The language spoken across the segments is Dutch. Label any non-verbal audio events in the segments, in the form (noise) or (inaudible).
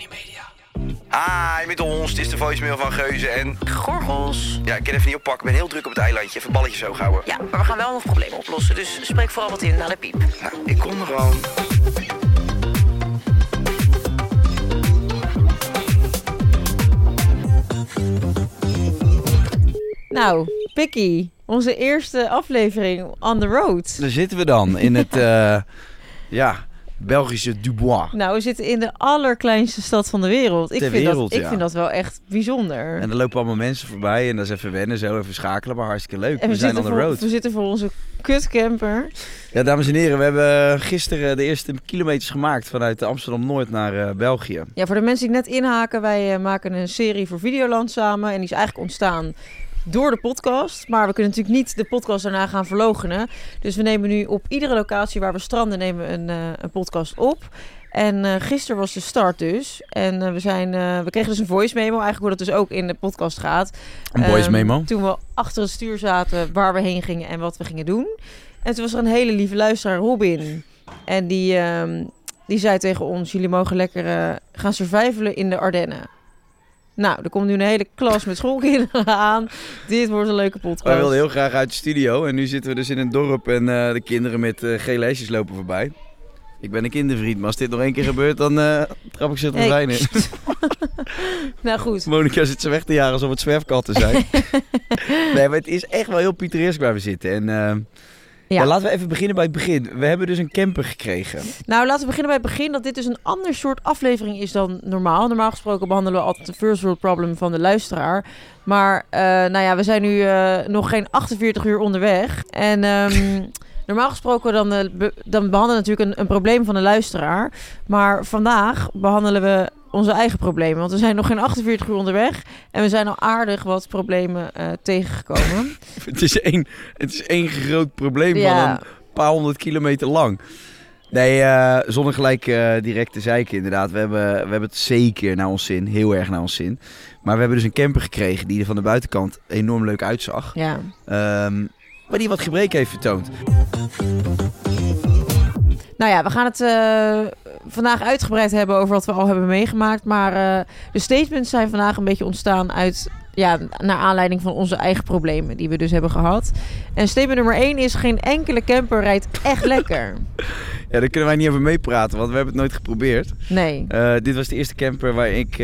Tony Media. Hi, met ons. Het is de voicemail van Geuze en... Gorgels. Ja, ik kan even niet oppakken. Ik ben heel druk op het eilandje. Even balletjes zo houden. Ja, maar we gaan wel nog problemen oplossen. Dus spreek vooral wat in naar de piep. Nou, ik kom er gewoon. Nou, Pikky, onze eerste aflevering on the road. Daar zitten we dan in het (laughs) eh, ja, Belgische Dubois. Nou, we zitten in de allerkleinste stad van de wereld. Ik, Ter vind, wereld, dat, ik ja. vind dat wel echt bijzonder. En er lopen allemaal mensen voorbij en dat is even wennen, zo even schakelen, maar hartstikke leuk. En we, zijn on the voor, road. we zitten voor onze kutcamper. Ja, dames en heren, we hebben gisteren de eerste kilometers gemaakt vanuit Amsterdam-Noord naar eh, België. Ja, voor de mensen die net inhaken, wij eh, maken een serie voor Videoland samen. En die is eigenlijk ontstaan door de podcast. Maar we kunnen natuurlijk niet de podcast daarna gaan verlogenen. Dus we nemen nu op iedere locatie waar we stranden nemen een, eh, een podcast op. En eh gisteren was de start dus. En eh, we, zijn, we kregen dus een voice memo, eigenlijk hoe dat dus ook in de podcast gaat. Een voice Ehm, memo. Toen we achter het stuur zaten waar we heen gingen en wat we gingen doen. En toen was er een hele lieve luisteraar, Robin. En die, ehm, die zei tegen ons, jullie mogen lekker gaan survivalen in de Ardennen. Nou, er komt nu een hele klas met schoolkinderen (laughs) aan. Dit wordt een leuke podcast. Wij wilden heel graag uit de studio en nu zitten we dus in een dorp en eh, de kinderen met eh gele hesjes lopen voorbij. Ik ben een kindervriend, maar als dit nog één keer gebeurt, dan eh, trap ik ze het Hey, in. (laughs) nou goed. Monika zit ze weg te jagen alsof het zwerfkatten zijn. (laughs) nee, maar het is echt wel heel pittoresk waar we zitten. En ja. laten we even beginnen bij het begin. We hebben dus een camper gekregen. Nou, laten we beginnen bij het begin. Dat dit dus een ander soort aflevering is dan normaal. Normaal gesproken behandelen we altijd de first world problem van de luisteraar. Maar, eh, nou ja, we zijn nu eh, nog geen 48 uur onderweg. En ehm, normaal gesproken dan, eh, be- dan behandelen we natuurlijk een, een probleem van de luisteraar. Maar vandaag behandelen we onze eigen problemen. Want we zijn nog geen 48 uur onderweg. En we zijn al aardig wat problemen eh, tegengekomen. (laughs) Het is één, het is één groot probleem Ja. van een paar honderd kilometer lang. Nee, eh, zonder gelijk eh, direct te zeiken inderdaad. We hebben, we hebben het zeker naar ons zin. Heel erg naar ons zin. Maar we hebben dus een camper gekregen die er van de buitenkant enorm leuk uitzag. ja. Ehm, maar die wat gebreken heeft vertoond. Nou ja, we gaan het eh, vandaag uitgebreid hebben over wat we al hebben meegemaakt. Maar eh, de statements zijn vandaag een beetje ontstaan uit... Ja, naar aanleiding van onze eigen problemen die we dus hebben gehad. En statement nummer 1 is... geen enkele camper rijdt echt lekker. (laughs) Ja, daar kunnen wij niet over meepraten, want we hebben het nooit geprobeerd. Nee, Eh, dit was de eerste camper waar ik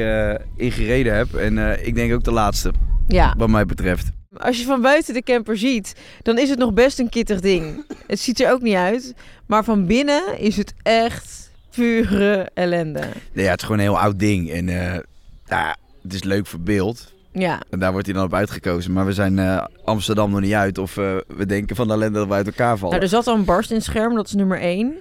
in gereden heb. En ik denk ook de laatste, ja. wat mij betreft. Als je van buiten de camper ziet, dan is het nog best een kittig ding. (laughs) Het ziet er ook niet uit. Maar van binnen is het echt pure ellende. Nee, ja, het is gewoon een heel oud ding. En eh, ja, het is leuk voor beeld. Ja, En daar wordt hij dan op uitgekozen. Maar we zijn eh, Amsterdam nog niet uit. Of eh, we denken van de ellende dat we uit elkaar vallen. Nou, er zat al een barst in het scherm, dat is nummer 1.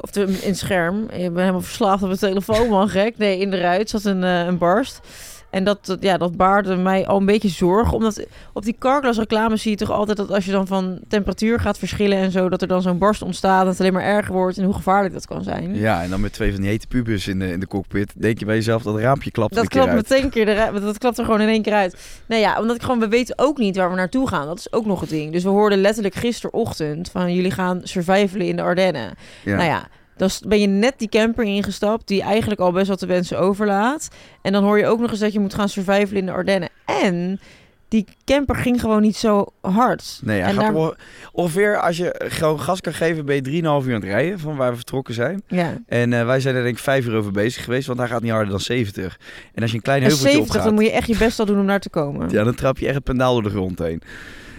of de, in het scherm. Ik ben helemaal verslaafd op mijn telefoon, man, gek. Nee, in de ruit zat een, een barst. En dat, ja, dat baarde mij al een beetje zorgen. Omdat op die Carglass reclame zie je toch altijd dat als je dan van temperatuur gaat verschillen en zo, dat er dan zo'n barst ontstaat, dat het alleen maar erger wordt en hoe gevaarlijk dat kan zijn. Ja, en dan met twee van die hete pubers in de, in de cockpit. Denk je bij jezelf dat raampje klapt Dat een keer klapt meteen een keer. Dat klapt er gewoon in één keer uit. Nee ja, omdat ik gewoon, we weten ook niet waar we naartoe gaan. Dat is ook nog het ding. Dus we hoorden letterlijk gisterochtend van jullie gaan survivalen in de Ardennen. Ja. Nou ja, dan ben je net die camper ingestapt die eigenlijk al best wat de wensen overlaat. En dan hoor je ook nog eens dat je moet gaan survivalen in de Ardennen. En die camper ging gewoon niet zo hard. Nee, hij en gaat daar- onge- ongeveer als je gewoon gas kan geven, ben je 3,5 uur aan het rijden van waar we vertrokken zijn. Ja. En eh, wij zijn er denk ik 5 uur over bezig geweest, want hij gaat niet harder dan 70. En als je een klein En heuveltje 70, opgaat, dan moet je echt je best al doen om daar te komen. ja, dan trap je echt het pendaal door de grond heen.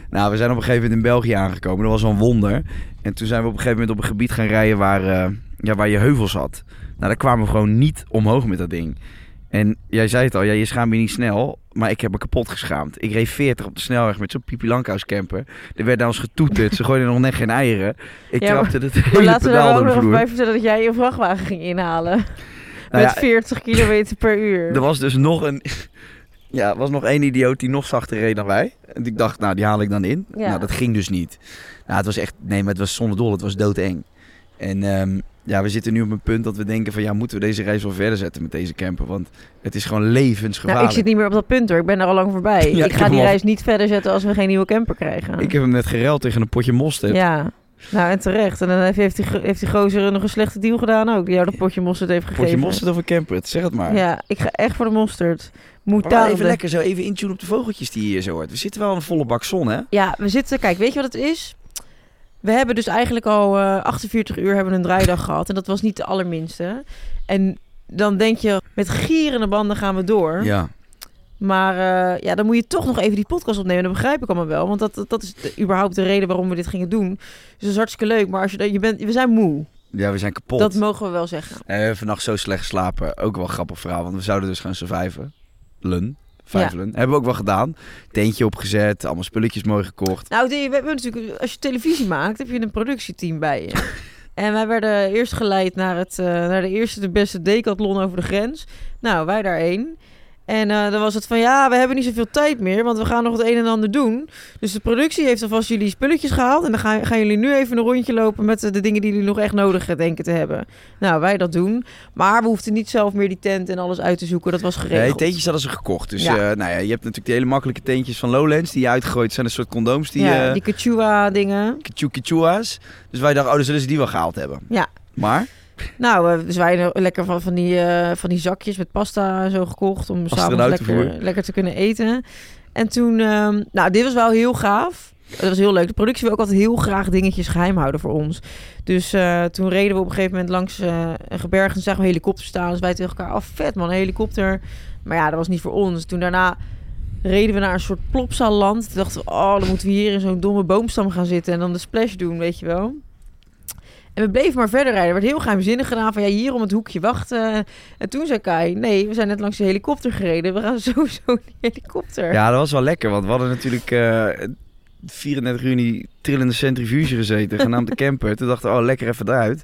Nou, we zijn op een gegeven moment in België aangekomen. Dat was een wonder. En toen zijn we op een gegeven moment op een gebied gaan rijden waar, eh, ja, waar je heuvels had. Nou, daar kwamen we gewoon niet omhoog met dat ding. En jij zei het al, ja, je schaamt je niet snel. Maar ik heb me kapot geschaamd. Ik reed 40 op de snelweg met zo'n Pipi Langkous camper. Er werd naar ons getoeterd. Ze gooiden nog net geen eieren. Ik Ja, trapte het Maar hele laten we daar ook nog even bij vertellen dat jij je vrachtwagen ging inhalen. Nou met ja, 40 kilometer per uur. (laughs) Er was dus nog een... (laughs) Ja, er was nog één idioot die nog zachter reed dan wij. En ik dacht, nou, die haal ik dan in. Ja. Nou, dat ging dus niet. Nou, het was echt... Nee, maar het was zonder dol. Het was doodeng. En ehm, ja, we zitten nu op een punt dat we denken van... Ja, moeten we deze reis wel verder zetten met deze camper? Want het is gewoon nou, levensgevaarlijk. ik zit niet meer op dat punt hoor. Ik ben daar al lang voorbij. (laughs) Ja, ik ga die al- reis niet verder zetten als we geen nieuwe camper krijgen. Ik heb hem net gereld tegen een potje mosterd. Ja. Nou, en terecht. En dan heeft die, heeft die gozer nog een slechte deal gedaan ook. Die jou dat potje mosterd heeft gegeven. Potje mosterd of een camper? Zeg het maar. Ja, ik ga echt voor de mosterd. Wel Moutarde. even lekker zo even intunen op de vogeltjes die hier zo hoort. We zitten wel in een volle bak zon, hè? Ja, we zitten... Kijk, weet je wat het is? We hebben dus eigenlijk al eh 48 uur hebben een draaidag gehad. En dat was niet de allerminste. En dan denk je, met gierende banden gaan we door. Ja. Maar eh, ja, dan moet je toch nog even die podcast opnemen. Dat begrijp ik allemaal wel. Want dat, dat is de- überhaupt de reden waarom we dit gingen doen. Dus dat is hartstikke leuk. Maar als je, je bent, we zijn moe. Ja, we zijn kapot. Dat mogen we wel zeggen. Nee, we hebben vannacht zo slecht geslapen. Ook wel een grappig verhaal, want we zouden dus gaan surviven. Lun. Vijfelen. Hebben we ook wel gedaan. Tentje opgezet, allemaal spulletjes mooi gekocht. Nou, we hebben natuurlijk, als je televisie maakt, heb je een productieteam bij je. (laughs) En wij werden eerst geleid naar, het, eh, naar de eerste, de beste decathlon over de grens. Nou, wij daarheen. En eh, dan was het van, ja, we hebben niet zoveel tijd meer, want we gaan nog het een en ander doen. Dus de productie heeft alvast jullie spulletjes gehaald. En dan gaan, gaan jullie nu even een rondje lopen met de, de dingen die jullie nog echt nodig denken te hebben. Nou, wij dat doen. Maar we hoefden niet zelf meer die tent en alles uit te zoeken. Dat was Nee, geregeld. tentjes hadden ze gekocht. Dus Ja. ja. nou ja, je hebt natuurlijk die hele makkelijke tentjes van Lowlands die je uitgegooid zijn. Een soort condooms die ja, eh die Kachua dingen. kichukichua's. Dus wij dachten, oh, dan zullen ze die wel gehaald hebben. Ja. Maar, Nou, eh, dus wij hebben lekker van, van, die, eh, van die zakjes met pasta zo gekocht om s'avonds lekker, lekker te kunnen eten. En toen, ehm, nou, dit was wel heel gaaf. Dat was heel leuk. De productie wil ook altijd heel graag dingetjes geheim houden voor ons. Dus eh, toen reden we op een gegeven moment langs eh, een gebergte en zagen we een helikopter staan. Dus wij tegen elkaar, af vet man, een helikopter. Maar ja, dat was niet voor ons. Toen daarna reden we naar een soort plopsaland. Toen dachten we, oh, dan moeten we hier in zo'n domme boomstam gaan zitten en dan de splash doen, weet je wel. En we bleven maar verder rijden. Er werd heel geheimzinnig gedaan van ja, hier om het hoekje wachten. En toen zei Kai, nee, we zijn net langs de helikopter gereden. We gaan (laughs) sowieso die helikopter. ja, dat was wel lekker. Want we hadden natuurlijk eh 34 uur in die trillende centrifuge gezeten. Genaamd de camper. Toen dachten we, oh, lekker even eruit.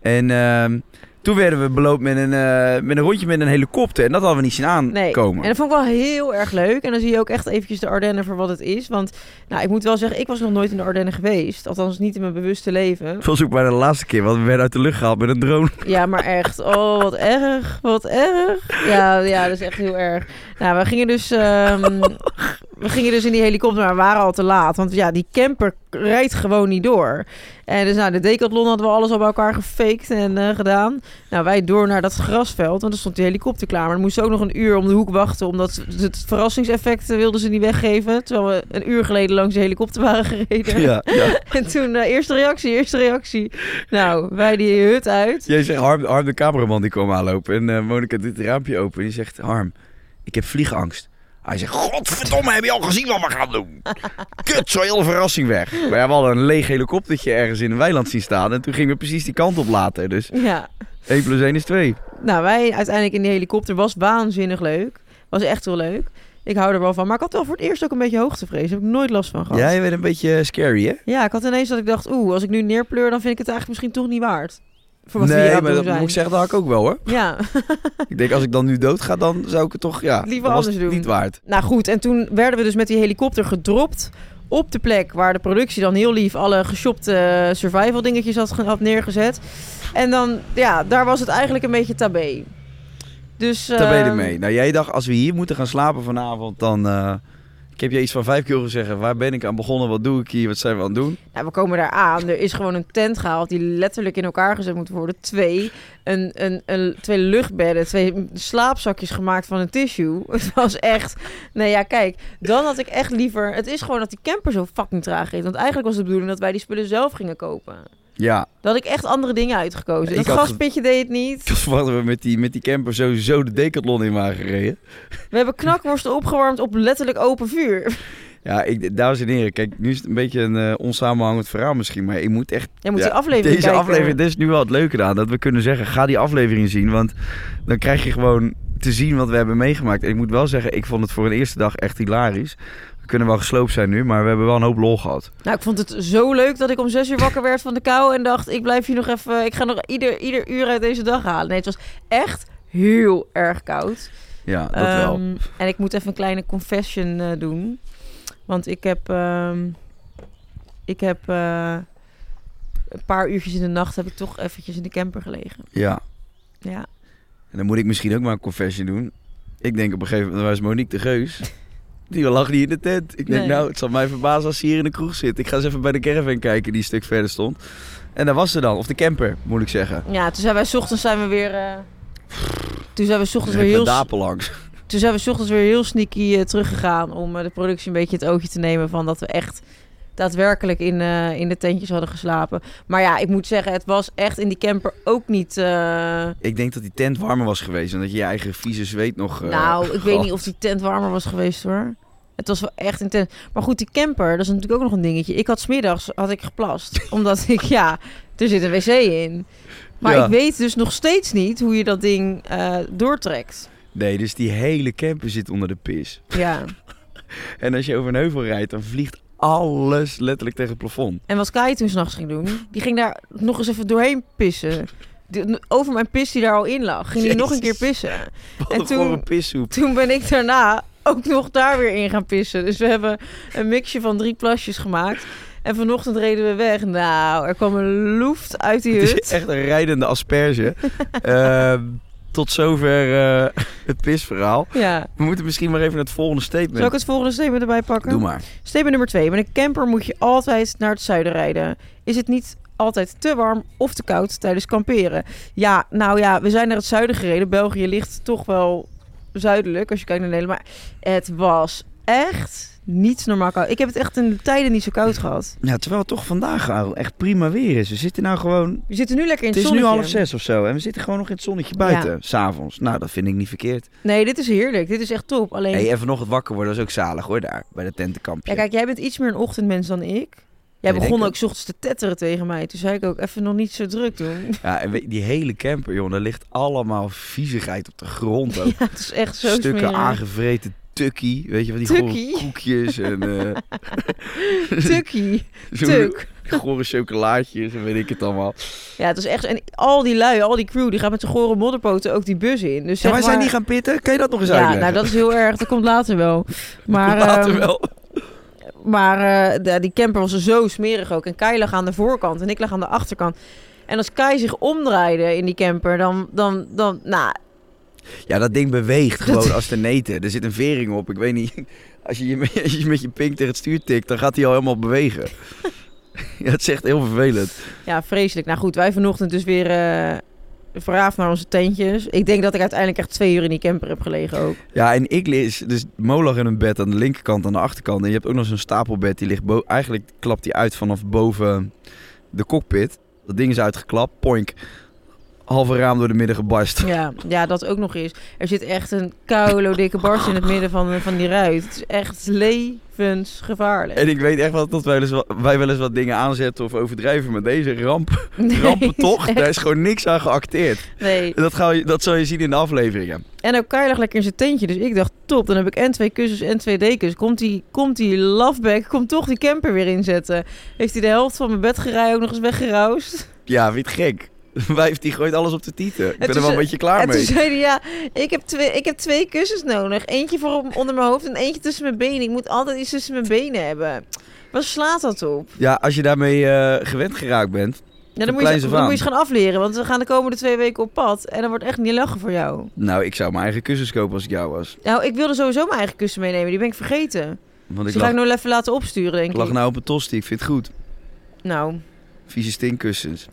En ehm, toen werden we beloofd met een, eh, met een rondje met een helikopter. En dat hadden we niet zien Nee, aankomen. en dat vond ik wel heel erg leuk. En dan zie je ook echt eventjes de Ardennen voor wat het is. Want nou, ik moet wel zeggen, ik was nog nooit in de Ardennen geweest. Althans niet in mijn bewuste leven. Was ook bijna de laatste keer, want we werden uit de lucht gehaald met een drone. Ja, maar echt. Oh, wat erg. Wat erg. Ja, ja, dat is echt heel erg. Nou, we gingen dus, ehm, (laughs) we gingen dus in die helikopter, maar we waren al te laat. Want ja, die camper rijdt gewoon niet door. En dus nou, de decathlon hadden we alles al bij elkaar gefaked en eh, gedaan. Nou, wij door naar dat grasveld, want er stond die helikopter klaar. Maar dan moesten ook nog een uur om de hoek wachten, omdat het verrassingseffect eh, wilden ze niet weggeven. Terwijl we een uur geleden langs de helikopter waren gereden. Ja, ja. (laughs) En toen, eh, eerste reactie, eerste reactie. Nou, wij die hut uit. Jij zegt, Harm, Harm de cameraman die kwam aanlopen. En eh Monika doet het raampje open. En die zegt, Harm, ik heb vliegangst. Hij zegt, godverdomme, heb je al gezien wat we gaan doen? (laughs) Kut, zo heel de verrassing weg. Maar ja, we hadden een leeg helikoptertje ergens in een weiland zien staan. En toen gingen we precies die kant op later. Dus Ja, 1 plus 1 is 2. Nou, wij uiteindelijk in die helikopter was waanzinnig leuk. Was echt heel leuk. Ik hou er wel van. Maar ik had wel voor het eerst ook een beetje hoogtevrees. Daar heb ik nooit last van gehad. Jij bent een beetje scary, hè? Ja, ik had ineens dat ik dacht, oeh, als ik nu neerpleur, dan vind ik het eigenlijk misschien toch niet waard. Voor wat we nee, hier maar dat moet ik zeggen, dat had ik ook wel hoor. Ja, (laughs) Ik denk, als ik dan nu dood ga, dan zou ik het toch, ja, Liever anders doen. niet waard. nou goed. En toen werden we dus met die helikopter gedropt op de plek waar de productie dan heel lief alle geshopte survival dingetjes had, had neergezet. En dan, ja, daar was het eigenlijk een beetje tabé. Dus, ben je ehm, ermee. Nou, jij dacht, als we hier moeten gaan slapen vanavond, dan, eh, Ik heb je iets van vijf keer horen zeggen. Waar ben ik aan begonnen? Wat doe ik hier? Wat zijn we aan het doen? Nou, we komen daar aan. Er is gewoon een tent gehaald die letterlijk in elkaar gezet moet worden. Twee, een, een, twee luchtbedden, twee slaapzakjes gemaakt van een tissue. (laughs) Het was echt... Nee, ja, kijk. Dan had ik echt liever... Het is gewoon dat die camper zo fucking traag is. Want eigenlijk was de bedoeling dat wij die spullen zelf gingen kopen. Ja, had ik echt andere dingen uitgekozen. Dat ge- gaspitje deed het niet. ik had verwacht dat we met die, met die camper sowieso de decathlon in waren gereden. We hebben knakworsten opgewarmd op letterlijk open vuur. (laughs) Ja, ik, dames en heren, kijk, nu is het een beetje een eh, onsamenhangend verhaal misschien, maar ik moet echt... Jij moet Ja, die aflevering Deze kijken. aflevering, dit is nu wel het leuke aan, dat we kunnen zeggen, ga die aflevering zien, want dan krijg je gewoon te zien wat we hebben meegemaakt. En ik moet wel zeggen, ik vond het voor een eerste dag echt hilarisch. We kunnen wel gesloopt zijn nu, maar we hebben wel een hoop lol gehad. Nou, ik vond het zo leuk dat ik om zes uur wakker werd van de kou en dacht, ik blijf hier nog even, ik ga nog ieder, ieder uur uit deze dag halen. Nee, het was echt heel erg koud. Ja, dat wel. Ehm, En ik moet even een kleine confession eh, doen. Want ik heb, ehm, ik heb eh, een paar uurtjes in de nacht heb ik toch eventjes in de camper gelegen. Ja, Ja. En dan moet ik misschien ook maar een confession doen. Ik denk op een gegeven moment, was Monique de Geus. (laughs) Die lag niet in de tent. Ik denk, Nee. nou, het zal mij verbazen als ze hier in de kroeg zit. Ik ga eens even bij de caravan kijken die een stuk verder stond. En daar was ze dan. Of de camper, moet ik zeggen. ja, toen zijn wij 's ochtends zijn we weer... eh, toen zijn we 's ochtends weer heel... Dapel langs. Toen zijn we ochtends weer heel sneaky eh, teruggegaan om eh, de productie een beetje het oogje te nemen van dat we echt daadwerkelijk in, eh, in de tentjes hadden geslapen. Maar ja, ik moet zeggen, het was echt in die camper ook niet... eh, Ik denk dat die tent warmer was geweest en dat je je eigen vieze zweet nog... eh, nou, ik weet niet of die tent warmer was geweest hoor. Het was wel echt intens. Maar goed, die camper, dat is natuurlijk ook nog een dingetje. Ik had smiddags had ik geplast. (laughs) omdat ik, ja, er zit een wc in. Maar Ja. ik weet dus nog steeds niet hoe je dat ding doortrekt. Nee, dus die hele camper zit onder de pis. Ja. (laughs) En als je over een heuvel rijdt, dan vliegt alles letterlijk tegen het plafond. En wat Kai toen s'nachts ging doen, die ging daar nog eens even doorheen pissen. De- over mijn pis die daar al in lag, ging hij nog een keer pissen. (laughs) Wat En toen-. Toen ben ik daarna ook nog daar weer in gaan pissen. Dus we hebben een mixje van drie plasjes gemaakt. En vanochtend reden we weg. Nou, er kwam een loeft uit die Het is hut. echt een rijdende asperge. (laughs) Ehm, tot zover eh, (laughs) het pisverhaal. Ja. We moeten misschien maar even het volgende statement. Zal ik het volgende statement erbij pakken? Doe maar. Statement nummer twee. Met een camper moet je altijd naar het zuiden rijden. Is het niet altijd te warm of te koud tijdens kamperen? Ja, nou ja, we zijn naar het zuiden gereden. België ligt toch wel zuidelijk als je kijkt naar Nederland. Maar het was echt niet normaal koud. Ik heb het echt in de tijden niet zo koud gehad. Ja, terwijl het toch vandaag al echt prima weer is. We zitten nou gewoon... We zitten nu lekker in Het het, is nu zonnetje. half zes of zo. En we zitten gewoon nog in het zonnetje buiten. s S'avonds. Nou, dat vind ik niet verkeerd. Nee, dit is heerlijk. Dit is echt top. Alleen, Hey, en vanochtend wakker worden was ook zalig hoor, daar. Bij de tentenkampje. ja, kijk, jij bent iets meer een ochtendmens dan ik. Jij Nee, begon ook 's ochtends te tetteren tegen mij. Toen zei ik ook even nog niet zo druk doen. (laughs) Ja, en die hele camper, joh, daar ligt allemaal viezigheid op de grond ook. (laughs) Ja, het is echt zo Stukken smerig. aangevreten tukkie, weet je wel, die gore koekjes en eh (laughs) Tukkie. (laughs) Tuk. gore chocolaatjes en weet ik het allemaal. Ja, het is echt... En al die lui, al die crew, die gaan met zijn gore modderpoten ook die bus in. Dus Ja, zeg wij zijn die gaan pitten, kan je dat nog eens Ja, uitleggen? nou dat is heel erg. Dat komt later wel. (laughs) Maar, Later ehm, wel. Maar de- die camper was zo smerig ook. En Kai lag aan de voorkant en ik lag aan de achterkant. En als Kai zich omdraaide in die camper, dan... dan, dan nou, Ja, dat ding beweegt gewoon als te neten. Er zit een vering op, ik weet niet. (laughs) Als je, je met- (laughs) als je met je pink tegen het stuur tikt, dan gaat hij al helemaal bewegen. (laughs) ja, het is echt heel vervelend. ja, vreselijk. Nou goed, wij vanochtend dus weer verhaafd naar onze tentjes. Ik denk dat ik uiteindelijk echt twee uur in die camper heb gelegen ook. Ja, en ik lees, dus Mo lag in een bed aan de linkerkant, aan de achterkant. En je hebt ook nog zo'n stapelbed, die ligt eigenlijk klapt die uit vanaf boven de cockpit. Dat ding is uitgeklapt, poink. Halve raam door de midden gebarst. Ja, ja, dat ook nog eens. Er zit echt een koude dikke barst in het midden van, van die ruit. Het is echt levensgevaarlijk. En ik weet echt wel dat wij, wel eens wat, wij wel eens wat dingen aanzetten of overdrijven. Maar deze ramp, (laughs) Nee, rampentocht, echt- daar is gewoon niks aan geacteerd. Nee. En Dat, ga je, dat zal je zien in de afleveringen. En ook Kai lag lekker in zijn tentje. Dus ik dacht, top, dan heb ik en twee kussens en twee dekens. Komt die, komt die loveback, komt toch die camper weer inzetten. Heeft hij de helft van mijn bedgerij ook nog eens weggeroust. Ja, het gek? (laughs) Wijf die gooit alles op de tieten. Ik ben er wel een ze- beetje klaar en mee. toen zei hij, ja, ik heb, twee, ik heb twee kussens nodig. Eentje voor onder mijn hoofd en eentje tussen mijn benen. Ik moet altijd iets tussen mijn benen hebben. Waar slaat dat op? Ja, als je daarmee eh, gewend geraakt bent. Ja, dan moet, je, dan moet je eens gaan afleren. Want we gaan de komende twee weken op pad. En dan wordt echt niet lachen voor jou. Nou, ik zou mijn eigen kussens kopen als ik jou was. Nou, ik wilde sowieso mijn eigen kussen meenemen. Die ben ik vergeten. Want Dus ik die ga ik nog even laten opsturen, denk ik ik. lag nou op een tosti. Ik vind het goed. Nou, Vieze stinkkussens. (laughs)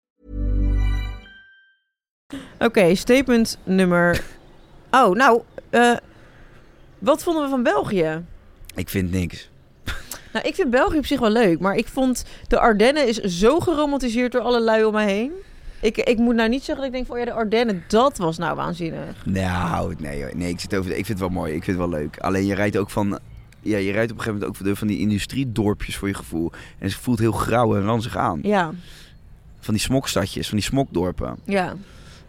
Oké, statement nummer... Oh, nou, eh, wat vonden we van België? Ik vind niks. Nou, ik vind België op zich wel leuk, maar ik vond de Ardennen is zo geromantiseerd door alle lui om mij heen. Ik, ik moet nou niet zeggen dat ik denk van, oh ja, de Ardennen, dat was nou waanzinnig. Nou, nee, nee ik, zit over, ik vind het wel mooi. Ik vind het wel leuk. Alleen je rijdt ook van... Ja, je rijdt op een gegeven moment ook van, de, van die industriedorpjes voor je gevoel. En het voelt heel grauw en ranzig aan. Ja, Van die smokstadjes, van die smokdorpen. ja.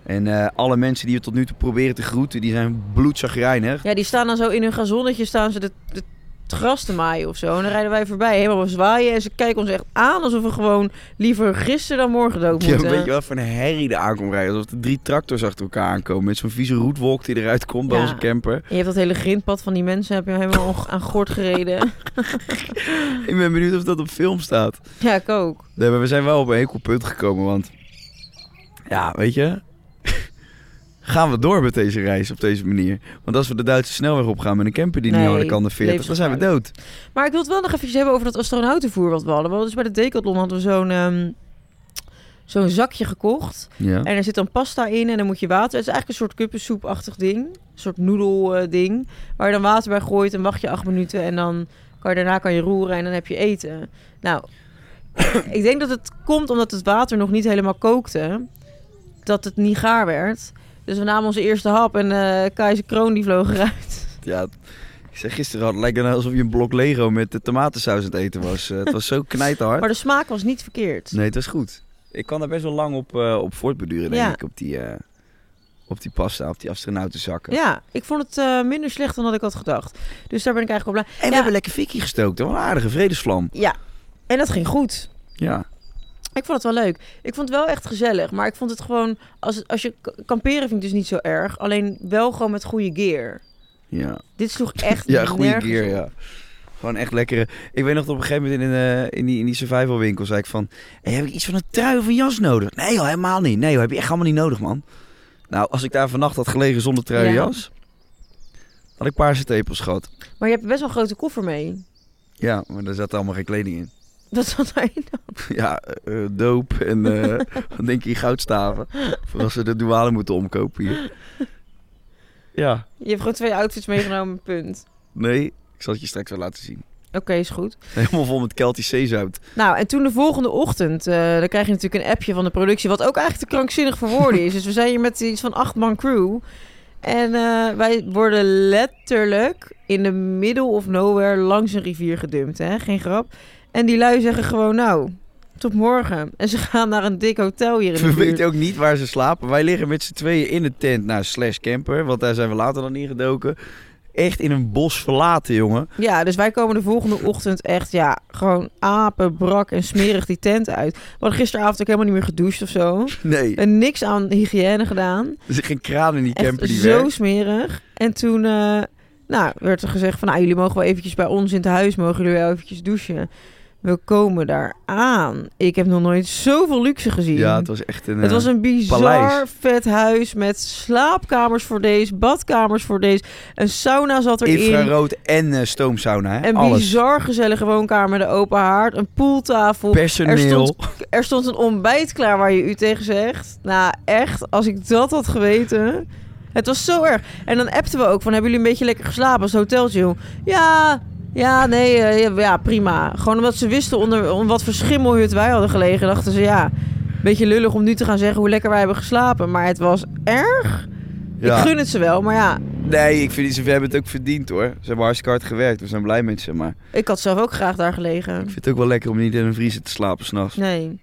En eh, alle mensen die we tot nu toe proberen te groeten, die zijn bloedzagrijnig. Ja, die staan dan zo in hun gazonnetje, staan ze de, de, het gras te maaien of zo. En dan rijden wij voorbij, helemaal zwaaien. En ze kijken ons echt aan alsof we gewoon liever gisteren dan morgen dood Ja, moeten. weet je wel, van een herrie er aankomt rijden. Alsof er drie tractors achter elkaar aankomen. Met zo'n vieze roetwolk die eruit komt bij Ja. onze camper. Je hebt dat hele grindpad van die mensen heb je helemaal aan gort gereden. (laughs) Ik ben benieuwd of dat op film staat. ja, ik ook. Nee, maar we zijn wel op een enkel punt gekomen, want... Ja, weet je... gaan we door met deze reis op deze manier? Want als we de Duitse snelweg opgaan met een camper die niet harder kan dan 40, dan zijn we dood. Maar ik wil het wel nog even hebben over dat astronautenvoer wat we hadden. Want dus bij de Decathlon hadden we zo'n ehm, zo'n zakje gekocht. Ja. En er zit dan pasta in en dan moet je water. Het is eigenlijk een soort kuppensoepachtig ding. Een soort noedel eh, ding. Waar je dan water bij gooit en wacht je acht minuten. En dan kan je daarna kan je roeren en dan heb je eten. Nou, (coughs) ik denk dat het komt omdat het water nog niet helemaal kookte. Dat het niet gaar werd. Dus we namen onze eerste hap en eh Keizer Kroon die vloog eruit. Ja, ik zei gisteren al, het lijkt nou alsof je een blok Lego met de tomatensaus aan het eten was. Eh, het was zo (laughs) knijterhard. Maar de smaak was niet verkeerd. Nee, het was goed. Ik kan daar best wel lang op, eh, op voortbeduren, denk Ja. ik. Op die, eh, op die pasta, op die astronautenzakken. Ja, ik vond het minder slecht dan dat ik had gedacht. Dus daar ben ik eigenlijk wel blij. En we hebben lekker fikkie gestookt. hoor. Een aardige vredesvlam. Ja, en dat ging goed. Ja. Ik vond het wel leuk. Ik vond het wel echt gezellig. Maar ik vond het gewoon... Als, als je kamperen vind ik dus niet zo erg. Alleen wel gewoon met goede gear. Ja, Dit sloeg echt (laughs) ja goede gear, op. ja. Gewoon echt lekkere. Ik weet nog dat op een gegeven moment in, eh, in, die, in die survival winkel zei ik van... Hey, heb ik iets van een trui of een jas nodig? Nee joh, helemaal niet. Nee joh, heb je echt allemaal niet nodig, man. Nou, als ik daar vannacht had gelegen zonder trui en Ja. jas... had ik paarse tepels gehad. Maar je hebt best wel een grote koffer mee. Ja, maar daar zat allemaal geen kleding in. Wat zat daarin dan? Ja, eh, doop en eh, (laughs) wat denk je, goudstaven. Voor als ze de douane moeten omkopen hier. Ja, Je hebt gewoon twee outfits meegenomen, punt. nee, ik zal het je straks wel laten zien. Oké, is goed. Helemaal vol met Keltisch zeezout. Nou, en toen de volgende ochtend, eh, dan krijg je natuurlijk een appje van de productie, wat ook eigenlijk te krankzinnig voor woorden is. Dus we zijn hier met iets van acht man crew. En eh, wij worden letterlijk in de middle of nowhere langs een rivier gedumpt, hè? Geen grap. En die lui zeggen gewoon, nou, tot morgen. En ze gaan naar een dik hotel hier in de We buurt. weten ook niet waar ze slapen. Wij liggen met z'n tweeën in de tent, nou, slash camper. Want daar zijn we later dan ingedoken. Echt in een bos verlaten, jongen. Ja, dus wij komen de volgende ochtend echt, ja, gewoon apen, brak en smerig die tent uit. We hadden gisteravond ook helemaal niet meer gedoucht of zo. (laughs) Nee, En niks aan hygiëne gedaan. er zit geen kraan in die Echt camper die zo werkt. smerig. En toen eh, nou, werd er gezegd van... Nou, jullie mogen wel eventjes bij ons in het huis... mogen jullie wel eventjes douchen. We komen daar aan. Ik heb nog nooit zoveel luxe gezien. Ja, het was echt een... Het eh, was een bizar paleis. vet huis met slaapkamers voor deze, badkamers voor deze. Een sauna zat erin. Infrarood en eh, stoomsauna, hè? Een Alles. bizar gezellige woonkamer met een open haard. Een poeltafel. Personeel. Er stond, er stond een ontbijt klaar waar je u tegen zegt. Nou, echt, als ik dat had geweten. Het was zo erg. En dan appten we ook van, hebben jullie een beetje lekker geslapen als hoteltje? joh? Ja, ja, nee, eh, ja, prima. Gewoon omdat ze wisten onder om wat voor schimmelhut wij hadden gelegen. Dachten ze, ja, beetje lullig om nu te gaan zeggen hoe lekker wij hebben geslapen. Maar het was erg. Ja. Ik gun het ze wel, maar ja, Nee, ik vind ze hebben het ook verdiend, hoor. Ze hebben hartstikke hard gewerkt. We zijn blij met ze, maar... ik had zelf ook graag daar gelegen. Ik vind het ook wel lekker om niet in een vriezer te slapen s'nachts. Nee.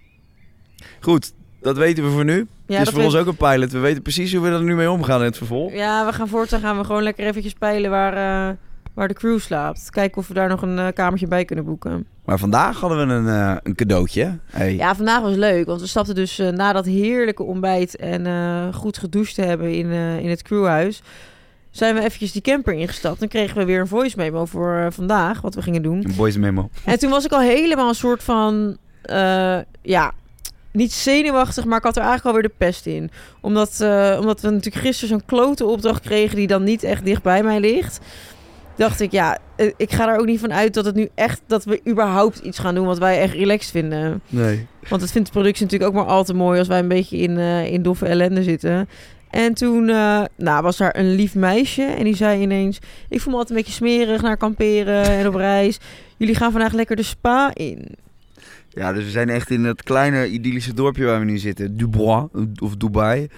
Goed, Dat weten we voor nu. Ja, het is voor weet- ons ook een pilot. We weten precies hoe we er nu mee omgaan in het vervolg. Ja, we gaan voortaan gaan we gewoon lekker eventjes peilen waar, eh, waar de crew slaapt. Kijken of we daar nog een eh, kamertje bij kunnen boeken. Maar vandaag hadden we een, eh, een cadeautje. Hey. Ja, vandaag was leuk, want we stapten dus eh, na dat heerlijke ontbijt en eh, goed gedoucht te hebben in, eh, in het crewhuis, zijn we eventjes die camper ingestapt. Dan kregen we weer een voice memo voor vandaag, wat we gingen doen. Een boys memo. En toen was ik al helemaal een soort van, eh, ja, niet zenuwachtig, maar ik had er eigenlijk alweer de pest in. Omdat, eh, omdat we natuurlijk gisteren zo'n klote opdracht kregen die dan niet echt dicht bij mij ligt. Dacht ik, ja, eh, ik ga er ook niet van uit dat het nu echt, dat we überhaupt iets gaan doen wat wij echt relaxed vinden. Nee. Want dat vindt de productie natuurlijk ook maar al te mooi als wij een beetje in, eh, in doffe ellende zitten. En toen eh, nou, was daar een lief meisje en die zei ineens... Ik voel me altijd een beetje smerig naar kamperen en op reis. Jullie gaan vandaag lekker de spa in. Ja, dus we zijn echt in het kleine idyllische dorpje waar we nu zitten. Dubois, of Dubai.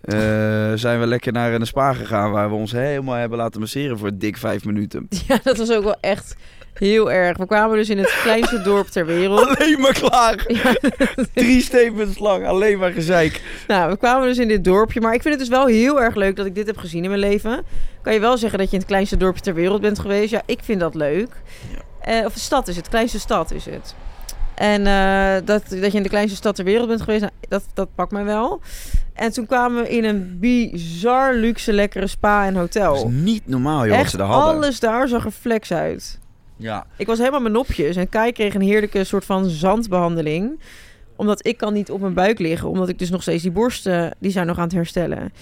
Eh, zijn we lekker naar een spa gegaan waar we ons helemaal hebben laten masseren voor dik vijf minuten. (laughs) Ja, dat was ook wel echt heel erg. We kwamen dus in het kleinste (laughs) dorp ter wereld. Alleen maar. (laughs) Ja, Drie statements lang, alleen maar gezeik. nou, we kwamen dus in dit dorpje. Maar ik vind het dus wel heel erg leuk dat ik dit heb gezien in mijn leven. Kan je wel zeggen dat je in het kleinste dorpje ter wereld bent geweest? Ja, ik vind dat leuk. Eh, of de stad is het, kleinste stad is het. En eh, dat, dat je in de kleinste stad ter wereld bent geweest, nou, dat, dat pakt mij wel. En toen kwamen we in een bizar luxe, lekkere spa en hotel. Dat is niet normaal, joh, wat ze daar hadden. alles daar zag er flex uit. Ja. Ik was helemaal mijn nopjes en Kai kreeg een heerlijke soort van zandbehandeling. Omdat ik kan niet op mijn buik liggen, omdat ik dus nog steeds die borsten, die zijn nog aan het herstellen.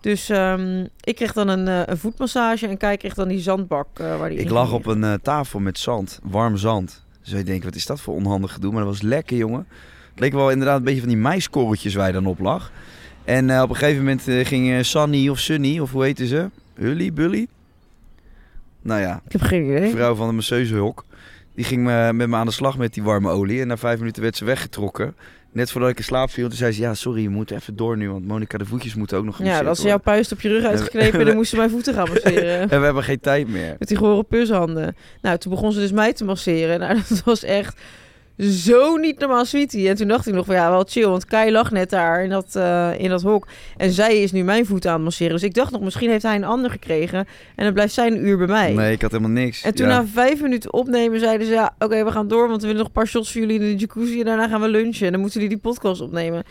Dus ehm, ik kreeg dan een, eh, een voetmassage en Kai kreeg dan die zandbak eh, waar die Ik lag op een tafel met zand, warm zand. Zou je denken, wat is dat voor onhandig gedoe? Maar dat was lekker, jongen. Het leek wel inderdaad een beetje van die meiskorreltjes waar je dan op lag. En eh, op een gegeven moment eh, ging eh, Sunny of Sunny, of hoe heette ze? Hully, Bully? Nou ja, Ik heb geen idee. vrouw van de masseusehok. Die ging me, met me aan de slag met die warme olie. En na vijf minuten werd ze weggetrokken. Net voordat ik in slaap viel, toen zei ze... Ja, sorry, je moet even door nu, want Monica de voetjes moeten ook nog Ja, als ze jouw puist op je rug uitgeknepen en dan moesten mijn voeten gaan masseren. (laughs) En we hebben geen tijd meer. Met die gore pushanden. Nou, toen begon ze dus mij te masseren. Nou, (laughs) dat was echt zo niet normaal sweetie. En toen dacht ik nog van ja, wel chill. Want Kai lag net daar in dat, eh, in dat hok. En zij is nu mijn voeten aan het masseren. Dus ik dacht nog, misschien heeft hij een ander gekregen. En dan blijft zij een uur bij mij. Nee, ik had helemaal niks. En toen Ja. na vijf minuten opnemen zeiden ze... ja, oké, we gaan door, want we willen nog een paar shots voor jullie in de jacuzzi... en daarna gaan we lunchen en dan moeten jullie die podcast opnemen.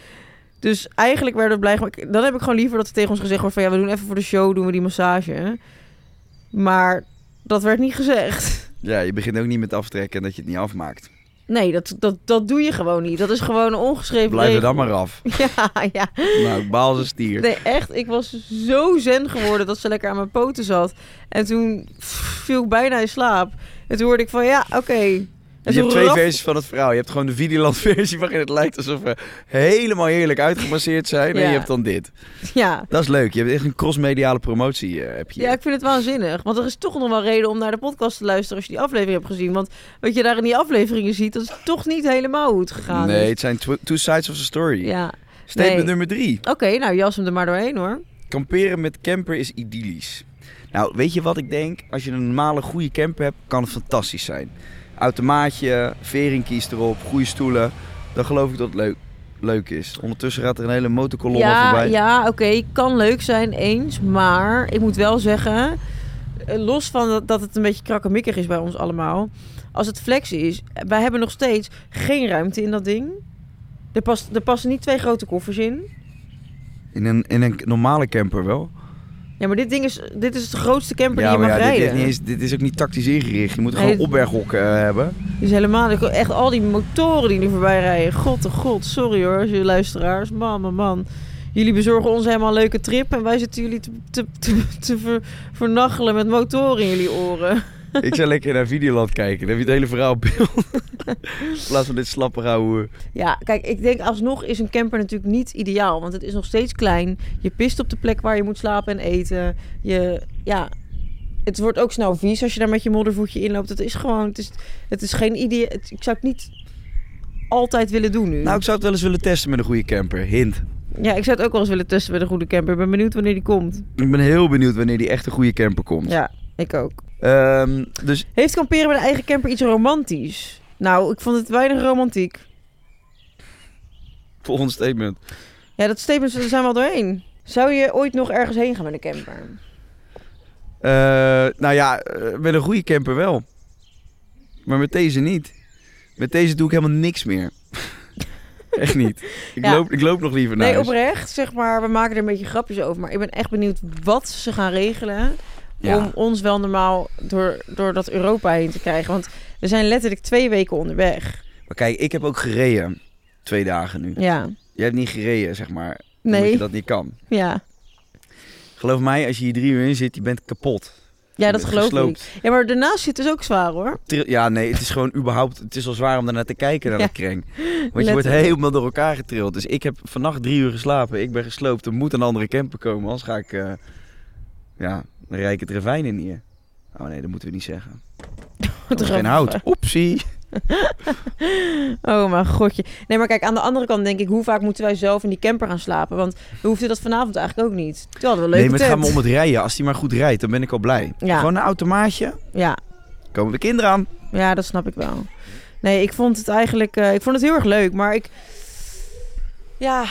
Dus eigenlijk werden we blij... maar Dan heb ik gewoon liever dat er tegen ons gezegd wordt van... ja, we doen even voor de show, doen we die massage. Maar dat werd niet gezegd. Ja, je begint ook niet met aftrekken en dat je het niet afmaakt. Nee, dat, dat, dat doe je gewoon niet. Dat is gewoon een ongeschreven Blijf er dan maar af. (laughs) Ja, ja. Nou, ik baal een stier. Nee, echt. Ik was zo zen geworden dat ze lekker aan mijn poten zat. En toen viel ik bijna in slaap. En toen hoorde ik van, ja, oké. Je toen hebt twee versies van het verhaal. Je hebt gewoon de Videoland versie waarin het lijkt alsof we helemaal heerlijk uitgemasseerd zijn. En je hebt dan dit. Ja. Dat is leuk. Je hebt echt een crossmediale promotie. eh, heb je. Ja, ik vind het waanzinnig. Want er is toch nog wel reden om naar de podcast te luisteren als je die aflevering hebt gezien. Want wat je daar in die afleveringen ziet, dat is toch niet helemaal hoe het gegaan nee, is. het zijn tw- two sides of the story. Ja. Statement Nee. nummer drie. Oké, nou jas hem er maar doorheen hoor. Kamperen met camper is idyllisch. Nou, weet je wat ik denk? Als je een normale goede camper hebt, kan het fantastisch zijn. Automaatje, veringkies erop, goede stoelen. Dan geloof ik dat het leuk, leuk is. Ondertussen gaat er een hele motorkolom Ja, voorbij. ja oké, kan leuk zijn eens. Maar ik moet wel zeggen, eh, los van dat, dat het een beetje krakkemikkig is bij ons allemaal. Als het flex is, wij hebben nog steeds geen ruimte in dat ding. Er, past, er passen niet twee grote koffers in. In, een, in een normale camper wel. Ja, maar dit ding is, dit is de grootste camper ja, die je mag ja, dit, rijden. is niet eens, dit is ook niet tactisch ingericht. Je moet Nee, gewoon dit- opberghokken eh, hebben. Dit is helemaal echt al die motoren die nu voorbij rijden. God, oh god, sorry hoor, als je luisteraars. Man, man, man. Jullie bezorgen ons helemaal een leuke trip en wij zitten jullie te, te, te, te ver- vernachelen met motoren in jullie oren. (laughs) ik zou lekker naar Videoland kijken. Dan heb je het hele verhaal op beeld. In plaats van dit slappe ouwe. Ja, kijk, ik denk alsnog is een camper natuurlijk niet ideaal. Want het is nog steeds klein. Je pist op de plek waar je moet slapen en eten. Je, ja, het wordt ook snel vies als je daar met je moddervoetje inloopt. Het is gewoon, het is, het is geen idee. het- Ik zou het niet altijd willen doen nu. Nou, ik zou het wel eens willen testen met een goede camper. Hint. Ja, ik zou het ook wel eens willen testen met een goede camper. Ik ben benieuwd wanneer die komt. Ik ben heel benieuwd wanneer die echt een goede camper komt. Ja, ik ook. Ehm, dus Heeft kamperen met een eigen camper iets romantisch? Nou, ik vond het weinig romantiek. Volgende statement. Ja, dat statement daar zijn we al doorheen. Zou je ooit nog ergens heen gaan met een camper? Eh, nou ja, eh, met een goede camper wel. Maar met deze niet. Met deze doe ik helemaal niks meer. (laughs) echt niet. Ik, Ja. loop, ik loop nog liever naar Nee, huis. oprecht, zeg maar, we maken er een beetje grapjes over. Maar ik ben echt benieuwd wat ze gaan regelen Ja. om ons wel normaal door, door dat Europa heen te krijgen. Want we zijn letterlijk twee weken onderweg. Maar kijk, ik heb ook gereden. Twee dagen nu. Ja, Jij hebt niet gereden, zeg maar. Omdat nee, je dat niet kan. ja. Geloof mij, als je hier drie uur in zit, je bent kapot. Ja, Je dat geloof gesloopt. ik. Ja, maar daarnaast zit dus ook zwaar hoor. Ja, nee, het is gewoon überhaupt... Het is al zwaar om daarnaar te kijken, naar Ja. dat kreng. Want je wordt helemaal door elkaar getrild. Dus ik heb vannacht drie uur geslapen. Ik ben gesloopt. Er moet een andere camper komen. Anders ga ik... eh, ja, dan het ravijn in hier. Oh nee, dat moeten we niet zeggen. (laughs) Dat is geen hout. Oepsie. (laughs) Oh mijn godje. Nee, maar kijk, aan de andere kant denk ik, hoe vaak moeten wij zelf in die camper gaan slapen? Want we hoefden dat vanavond eigenlijk ook niet. Toen hadden we een Nee, maar het gaat me om het rijden. Als die maar goed rijdt, dan ben ik al blij. Ja. Gewoon een automaatje. Ja, Komen de kinderen aan. ja, dat snap ik wel. Nee, ik vond het eigenlijk, eh, ik vond het heel erg leuk, maar ik, ja,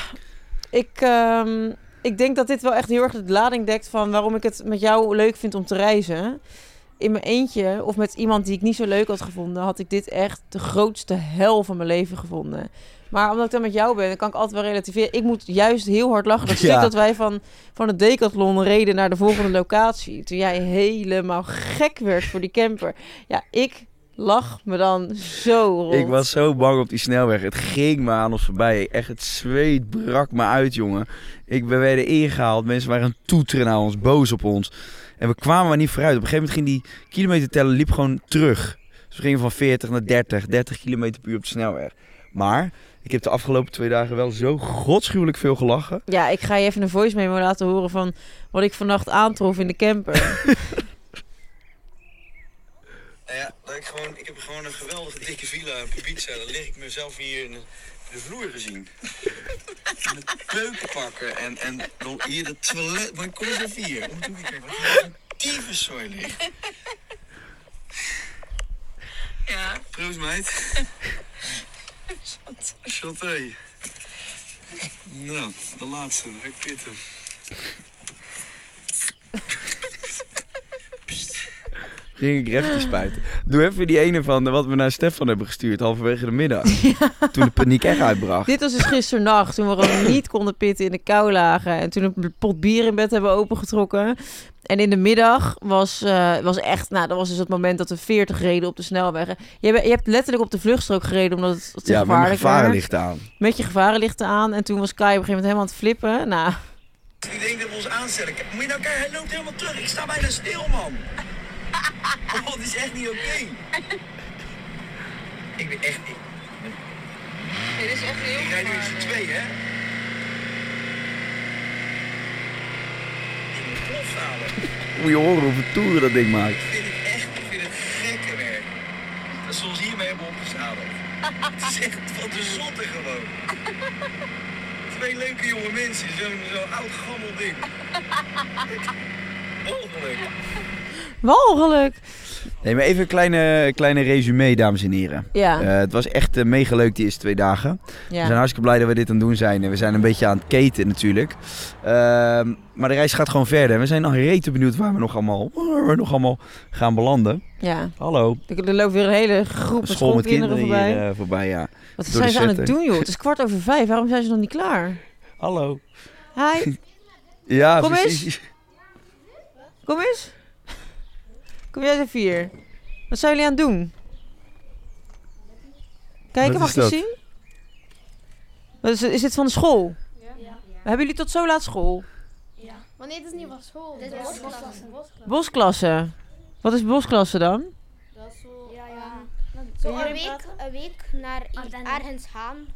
ik, ehm, ik denk dat dit wel echt heel erg de lading dekt van waarom ik het met jou leuk vind om te reizen. In mijn eentje of met iemand die ik niet zo leuk had gevonden, had ik dit echt de grootste hel van mijn leven gevonden. Maar omdat ik dan met jou ben, dan kan ik altijd wel relativeren. Ik moet juist heel hard lachen. Dat (laughs) Ja. dat wij van, van het decathlon reden naar de volgende locatie. Toen jij helemaal gek werd voor die camper. Ja, ik lach me dan zo rond. Ik was zo bang op die snelweg. Het ging me aan ons voorbij. Echt, het zweet brak me uit, jongen. Ik, we werden ingehaald. Mensen waren aan toeteren naar ons, boos op ons. En we kwamen maar niet vooruit. Op een gegeven moment ging die kilometerteller liep gewoon terug. Dus we gingen van 40 naar 30, 30 kilometer per uur op de snelweg. Maar ik heb de afgelopen twee dagen wel zo godschuwelijk veel gelachen. Ja, ik ga je even een voice memo laten horen van wat ik vannacht aantrof in de camper. (laughs) Nou ja, dat ik, gewoon, ik heb gewoon een geweldige dikke villa op Ibiza. Dan lig ik mezelf hier in de, vloer gezien. In de keuken pakken en, en hier de toilet. Maar kom eens even hier. Om te kijken wat hier een tyfuszooi ligt. Ja. Proost meid. Chanté. Nou, de laatste. Ik Ging ik refje (gasps) spuiten. Doe even die ene van wat we naar Stefan hebben gestuurd, halverwege de middag. (laughs) Toen de paniek echt uitbracht. Dit was dus gisternacht, toen we gewoon (coughs) niet konden pitten in de kou lagen. En toen een pot bier in bed hebben opengetrokken. En in de middag was, eh, was echt, nou, dat was dus het moment dat we 40 reden op de snelweg. Je, hebt- je hebt letterlijk op de vluchtstrook gereden omdat het te Ja, gevaarlijk werd. gevarenlichten aan. Met je gevarenlichten aan. En toen was Kai op een gegeven moment helemaal aan het flippen. Nou, Ik denk dat we ons aanstellen. Moet je nou kijken, hij loopt helemaal terug. Ik sta bijna stil, man. (laughs) Oh, dat is echt niet oké. Ik ben echt niet. Dit is echt heel Ik rijd nu z'n twee, hè? Ik moet plof halen. Moet je horen hoeveel toeren dat ding maakt. Ik vind het echt, ik vind het gekke werk. Dat ze ons hiermee hebben opgezadeld. Het is echt van de zotte gewoon. Twee leuke jonge mensen, zo'n zo oud gammel ding. (laughs) Mogelijk. Walgelijk. Nee, maar even een kleine, kleine resume, dames en heren. Ja, Eh, het was echt eh, mega leuk die eerste twee dagen. We zijn ja. hartstikke blij dat we dit aan het doen zijn. En we zijn een beetje aan het keten natuurlijk. Ehm, maar de reis gaat gewoon verder. En we zijn nog rete benieuwd waar we nog allemaal, waar we nog allemaal gaan belanden. ja. Hallo. Er loopt weer een hele groep School met kinderen voorbij. hier eh, voorbij, ja. Wat door zijn ze aan het doen, joh? (laughs) Het is kwart over vijf. Waarom zijn ze nog niet klaar? Hallo. Hi, (laughs) Ja, Kom precies. kom eens. Kom jij even hier. Wat zijn jullie aan het doen? Kijken, Wat mag is ik dat? zien? Wat is, is dit van de school? Hebben jullie tot zo laat school? Maar nee, het is niet van school. Dit is bosklasse. Bosklasse. Wat is bosklasse dan? Dat is zo... Ja, ja. Zo een week, een week naar gaan.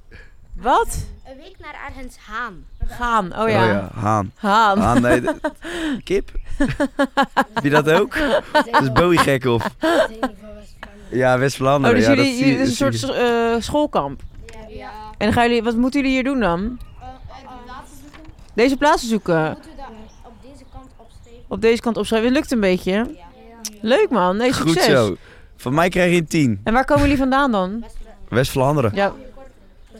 Wat? Een week naar ergens gaan. Gaan. Oh Oh ja. ja, haan. Haan. Haan, nee. (laughs) Kip? Heb je dat ook? Dat is Bowie gek of? Ja, Oh, West-Vlaanderen. dus ja, jullie, dat zie- jullie- het dat is een soort eh, schoolkamp. Ja. En dan gaan jullie, wat moeten jullie hier doen dan? Deze plaatsen zoeken. Moeten we dat op deze kant opschrijven? Op deze kant opschrijven. Het lukt een beetje. Leuk man. Nee, succes. Goed zo. Van mij krijg je een 10. En waar komen jullie vandaan dan? West-Vlaanderen. Ja.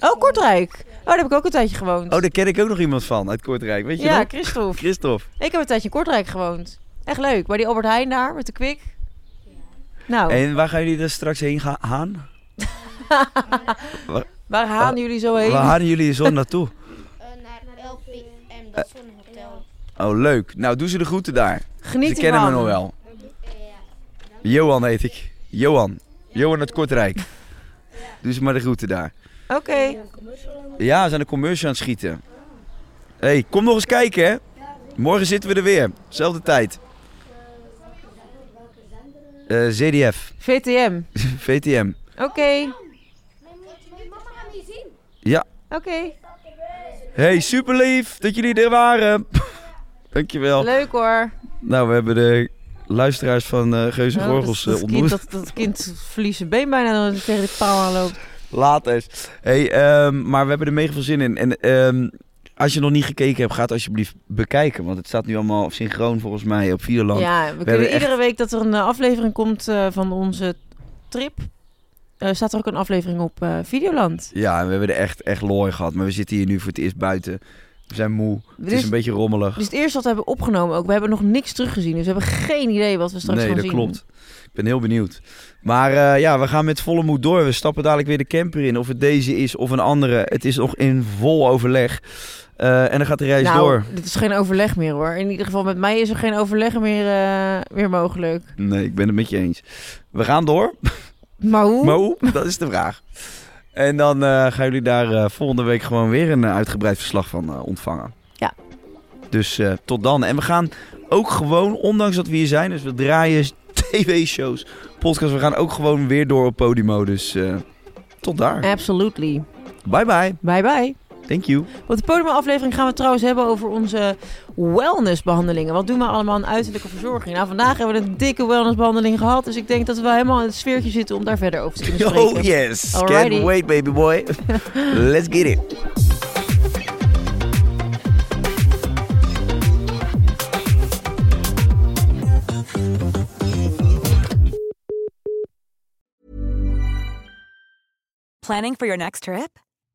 Oh, Kortrijk. Oh, daar heb ik ook een tijdje gewoond. Oh, daar ken ik ook nog iemand van uit Kortrijk. Weet je ja, nog? Christophe. Christophe. Ik heb een tijdje in Kortrijk gewoond. Echt leuk. Bij die Albert Heijn daar, met de kwik. Nou, En waar gaan jullie er straks heen gaan? (laughs) waar gaan jullie zo heen? Waar gaan jullie zo naartoe? (laughs) Eh, naar LPM, dat zonnehotel. Oh, leuk. Nou, doe ze de groeten daar. Geniet Ze kennen me nog wel. Johan heet ik. Johan. Johan uit Kortrijk. Doe ze maar de groeten daar. Oké. Ja, we zijn de commercial aan het schieten. hey, kom nog eens kijken, hè. Morgen zitten we er weer. Zelfde tijd. Eh, ZDF. VTM. (laughs) VTM. Oké. Zien. Ja. Oké. Hey, super lief dat jullie er waren. (laughs) Dankjewel. Leuk hoor. Nou, we hebben de luisteraars van eh Geuze Nou, Gorgels dat, eh, dat, ontmoet. kind, dat, dat kind verliest zijn been bijna dan tegen de paal aanloopt. Later. Hey, ehm, maar we hebben er mega veel zin in. En ehm, als je nog niet gekeken hebt, ga het alsjeblieft bekijken. Want het staat nu allemaal synchroon volgens mij op Videoland. Ja, we, hebben kunnen echt- iedere week dat er een eh, aflevering komt van onze trip. eh, staat er ook een aflevering op eh, Videoland. Ja, en we hebben er echt, echt looi gehad. Maar we zitten hier nu voor het eerst buiten. We zijn moe. Het is een beetje rommelig. Is het eerste wat we hebben opgenomen ook. We hebben nog niks teruggezien, dus we hebben geen idee wat we straks nee, gaan dat zien. klopt. Ik ben heel benieuwd. Maar eh, ja, we gaan met volle moed door. We stappen dadelijk weer de camper in. Of het deze is of een andere. Het is nog in vol overleg. Eh, en dan gaat de reis nou, door. dit is geen overleg meer hoor. In ieder geval met mij is er geen overleg meer, eh, meer mogelijk. Nee, ik ben het met je eens. We gaan door. Maar hoe? Maar hoe? Dat is de vraag. En dan eh, gaan jullie daar eh, volgende week gewoon weer een eh, uitgebreid verslag van ontvangen. Ja. Dus tot dan. En we gaan ook gewoon, ondanks dat we hier zijn, dus we draaien (laughs) tv-shows, podcasts, we gaan ook gewoon weer door op Podimo. Dus tot daar. Absolutely. Bye bye. Bye bye. Thank you. Op de podiumaflevering gaan we het trouwens hebben over onze wellnessbehandelingen. Wat doen we allemaal aan uiterlijke verzorging? Nou, vandaag hebben we een dikke wellnessbehandeling gehad. Dus ik denk dat we helemaal in het sfeertje zitten om daar verder over te kunnen (laughs) spreken. Oh yes. Alrighty. Can't wait baby boy. (laughs) Let's get it. Planning for your next trip?